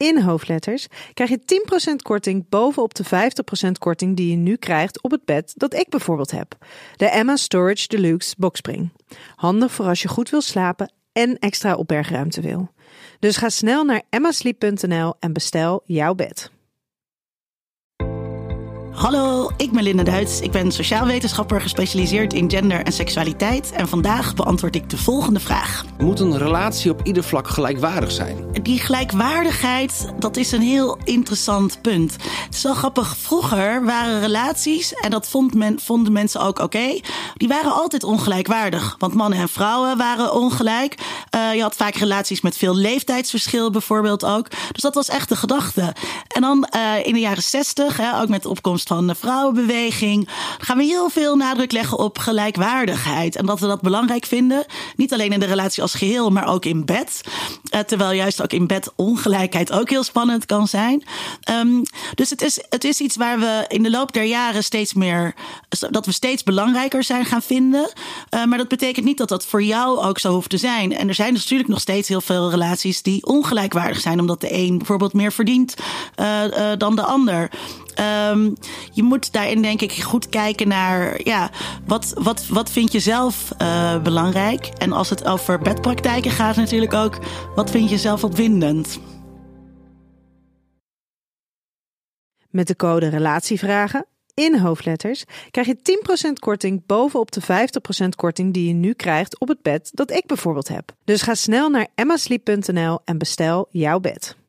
in hoofdletters krijg je 10% korting bovenop de 50% korting die je nu krijgt op het bed dat ik bijvoorbeeld heb. De Emma Storage Deluxe Boxspring. Handig voor als je goed wil slapen en extra opbergruimte wil. Dus ga snel naar emmasleep.nl en bestel jouw bed. Hallo, ik ben Linda Duits. Ik ben sociaal wetenschapper gespecialiseerd in gender en seksualiteit. En vandaag beantwoord ik de volgende vraag. Moet een relatie op ieder vlak gelijkwaardig zijn? Die gelijkwaardigheid, dat is een heel interessant punt. Het is wel grappig. Vroeger waren relaties, en dat vond men, vonden mensen ook oké, die waren altijd ongelijkwaardig. Want mannen en vrouwen waren ongelijk. Uh, je had vaak relaties met veel leeftijdsverschil bijvoorbeeld ook. Dus dat was echt de gedachte. En dan uh, in de jaren zestig, ook met de opkomst van de vrouwenbeweging, gaan we heel veel nadruk leggen op gelijkwaardigheid. En dat we dat belangrijk vinden. Niet alleen in de relatie als geheel, maar ook in bed. Uh, terwijl juist ook in bed ongelijkheid ook heel spannend kan zijn. Um, dus het is, het is iets waar we in de loop der jaren steeds meer, dat we steeds belangrijker zijn gaan vinden. Uh, maar dat betekent niet dat dat voor jou ook zo hoeft te zijn. En er zijn dus natuurlijk nog steeds heel veel relaties die ongelijkwaardig zijn, omdat de een bijvoorbeeld meer verdient uh, dan de ander. Um, je moet daarin denk ik goed kijken naar ja, wat, wat, wat vind je zelf uh, belangrijk? En als het over bedpraktijken gaat natuurlijk ook, wat vind je zelf opwindend? Met de code Relatievragen in hoofdletters krijg je 10% korting bovenop de 50% korting die je nu krijgt op het bed dat ik bijvoorbeeld heb. Dus ga snel naar emmasleep.nl en bestel jouw bed.